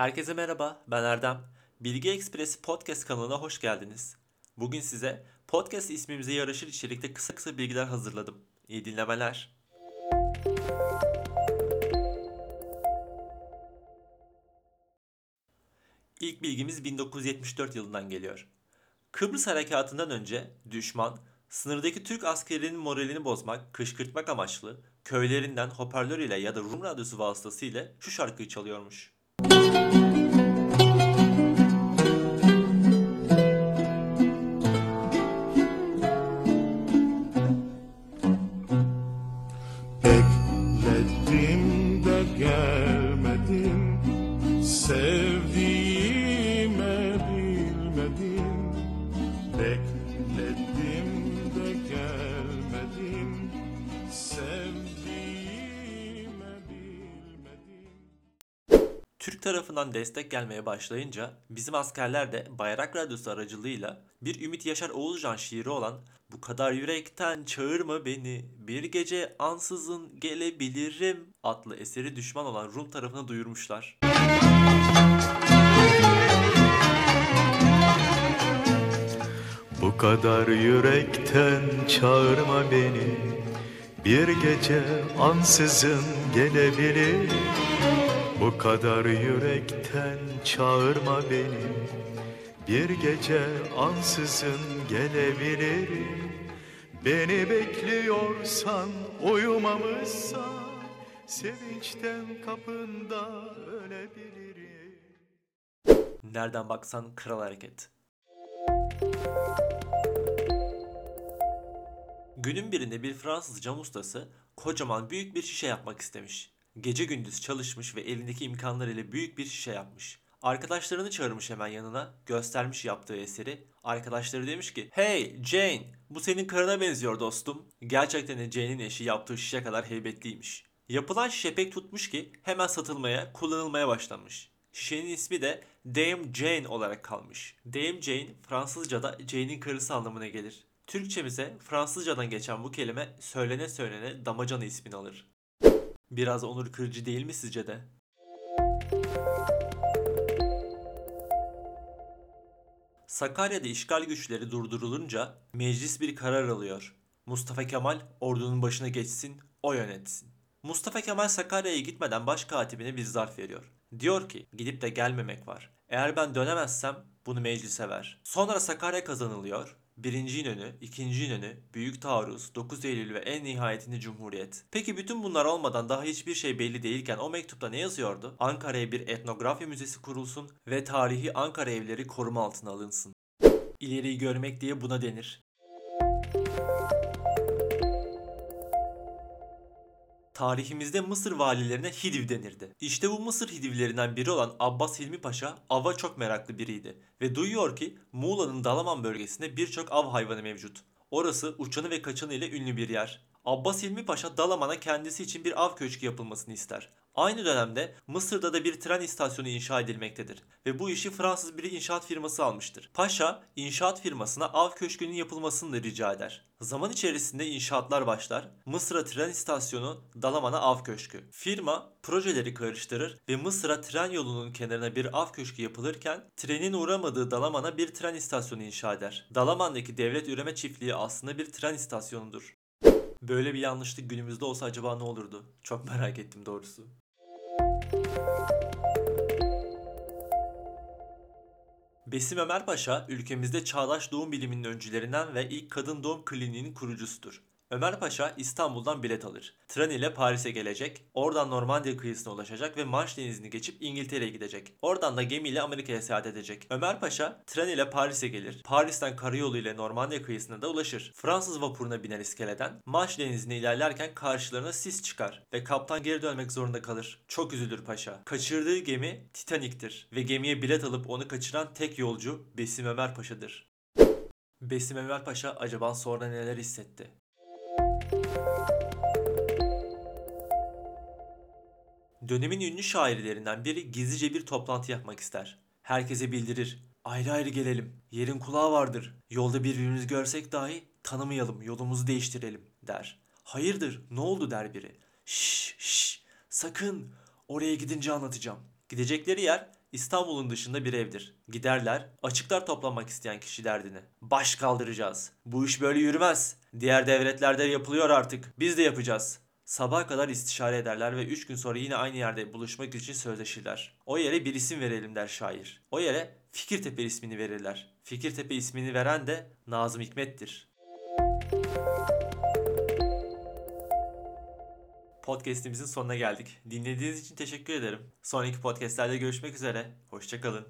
Herkese merhaba, ben Erdem. Bilgi Ekspresi Podcast kanalına hoş geldiniz. Bugün size podcast ismimize yaraşır içerikte kısa kısa bilgiler hazırladım. İyi dinlemeler. İlk bilgimiz 1974 yılından geliyor. Kıbrıs Harekatı'ndan önce düşman sınırdaki Türk askerinin moralini bozmak, kışkırtmak amaçlı köylerinden hoparlör ile ya da Rum radyosu vasıtasıyla şu şarkıyı çalıyormuş. Bekledim de gelmedin Sevdiğime Türk tarafından destek gelmeye başlayınca bizim askerler de Bayrak Radyosu aracılığıyla bir Ümit Yaşar Oğuzcan şiiri olan Bu kadar yürekten çağırma beni bir gece ansızın gelebilirim adlı eseri düşman olan Rum tarafına duyurmuşlar. Bu kadar yürekten çağırma beni Bir gece ansızın gelebilir Bu kadar yürekten çağırma beni Bir gece ansızın gelebilir Beni bekliyorsan uyumamışsan Sevinçten kapında ölebilirim Nereden baksan kral hareket. Günün birinde bir Fransız cam ustası kocaman büyük bir şişe yapmak istemiş. Gece gündüz çalışmış ve elindeki imkanlarıyla büyük bir şişe yapmış. Arkadaşlarını çağırmış hemen yanına, göstermiş yaptığı eseri. Arkadaşları demiş ki, Hey Jane, bu senin karına benziyor dostum. Gerçekten de Jane'in eşi yaptığı şişe kadar heybetliymiş. Yapılan şişe pek tutmuş ki hemen satılmaya, kullanılmaya başlanmış. Şişenin ismi de Dame Jane olarak kalmış. Dame Jane Fransızca'da Jane'in karısı anlamına gelir. Türkçemize Fransızcadan geçen bu kelime söylene söylene damacana ismini alır. Biraz onur kırıcı değil mi sizce de? Sakarya'da işgal güçleri durdurulunca meclis bir karar alıyor. Mustafa Kemal ordunun başına geçsin, o yönetsin. Mustafa Kemal Sakarya'ya gitmeden baş katibine bir zarf veriyor. Diyor ki gidip de gelmemek var. Eğer ben dönemezsem bunu meclise ver. Sonra Sakarya kazanılıyor. Birinci İnönü, ikinci İnönü, Büyük Taarruz, 9 Eylül ve en nihayetinde Cumhuriyet. Peki bütün bunlar olmadan daha hiçbir şey belli değilken o mektupta ne yazıyordu? Ankara'ya bir etnografya müzesi kurulsun ve tarihi Ankara evleri koruma altına alınsın. İleriyi görmek diye buna denir. Tarihimizde Mısır valilerine Hidiv denirdi. İşte bu Mısır Hidivlerinden biri olan Abbas Hilmi Paşa ava çok meraklı biriydi ve duyuyor ki Muğla'nın Dalaman bölgesinde birçok av hayvanı mevcut. Orası uçanı ve kaçanı ile ünlü bir yer. Abbas Hilmi Paşa Dalaman'a kendisi için bir av köşkü yapılmasını ister. Aynı dönemde Mısır'da da bir tren istasyonu inşa edilmektedir ve bu işi Fransız bir inşaat firması almıştır. Paşa inşaat firmasına av köşkünün yapılmasını rica eder. Zaman içerisinde inşaatlar başlar. Mısır'a tren istasyonu, Dalaman'a av köşkü. Firma projeleri karıştırır ve Mısır'a tren yolunun kenarına bir av köşkü yapılırken trenin uğramadığı Dalaman'a bir tren istasyonu inşa eder. Dalaman'daki devlet üreme çiftliği aslında bir tren istasyonudur. Böyle bir yanlışlık günümüzde olsa acaba ne olurdu? Çok merak ettim doğrusu. Besim Ömer Paşa ülkemizde çağdaş doğum biliminin öncülerinden ve ilk kadın doğum kliniğinin kurucusudur. Ömer Paşa İstanbul'dan bilet alır. Tren ile Paris'e gelecek, oradan Normandiya kıyısına ulaşacak ve Manş denizini geçip İngiltere'ye gidecek. Oradan da gemiyle Amerika'ya seyahat edecek. Ömer Paşa tren ile Paris'e gelir. Paris'ten karayolu ile Normandiya kıyısına da ulaşır. Fransız vapuruna biner iskeleden. Manş denizine ilerlerken karşılarına sis çıkar ve kaptan geri dönmek zorunda kalır. Çok üzülür paşa. Kaçırdığı gemi Titanik'tir ve gemiye bilet alıp onu kaçıran tek yolcu Besim Ömer Paşa'dır. Besim Ömer Paşa acaba sonra neler hissetti? Dönemin ünlü şairlerinden biri gizlice bir toplantı yapmak ister. Herkese bildirir. Ayrı ayrı gelelim. Yerin kulağı vardır. Yolda birbirimizi görsek dahi tanımayalım, yolumuzu değiştirelim der. Hayırdır, ne oldu der biri. Şşş, şşş, sakın. Oraya gidince anlatacağım. Gidecekleri yer İstanbul'un dışında bir evdir. Giderler, açıklar toplamak isteyen kişi derdini. Baş kaldıracağız. Bu iş böyle yürümez. Diğer devletlerde yapılıyor artık. Biz de yapacağız. Sabaha kadar istişare ederler ve 3 gün sonra yine aynı yerde buluşmak için sözleşirler. O yere bir isim verelim der şair. O yere Fikirtepe ismini verirler. Fikirtepe ismini veren de Nazım Hikmet'tir. Podcast'imizin sonuna geldik. Dinlediğiniz için teşekkür ederim. Sonraki podcastlerde görüşmek üzere. Hoşçakalın.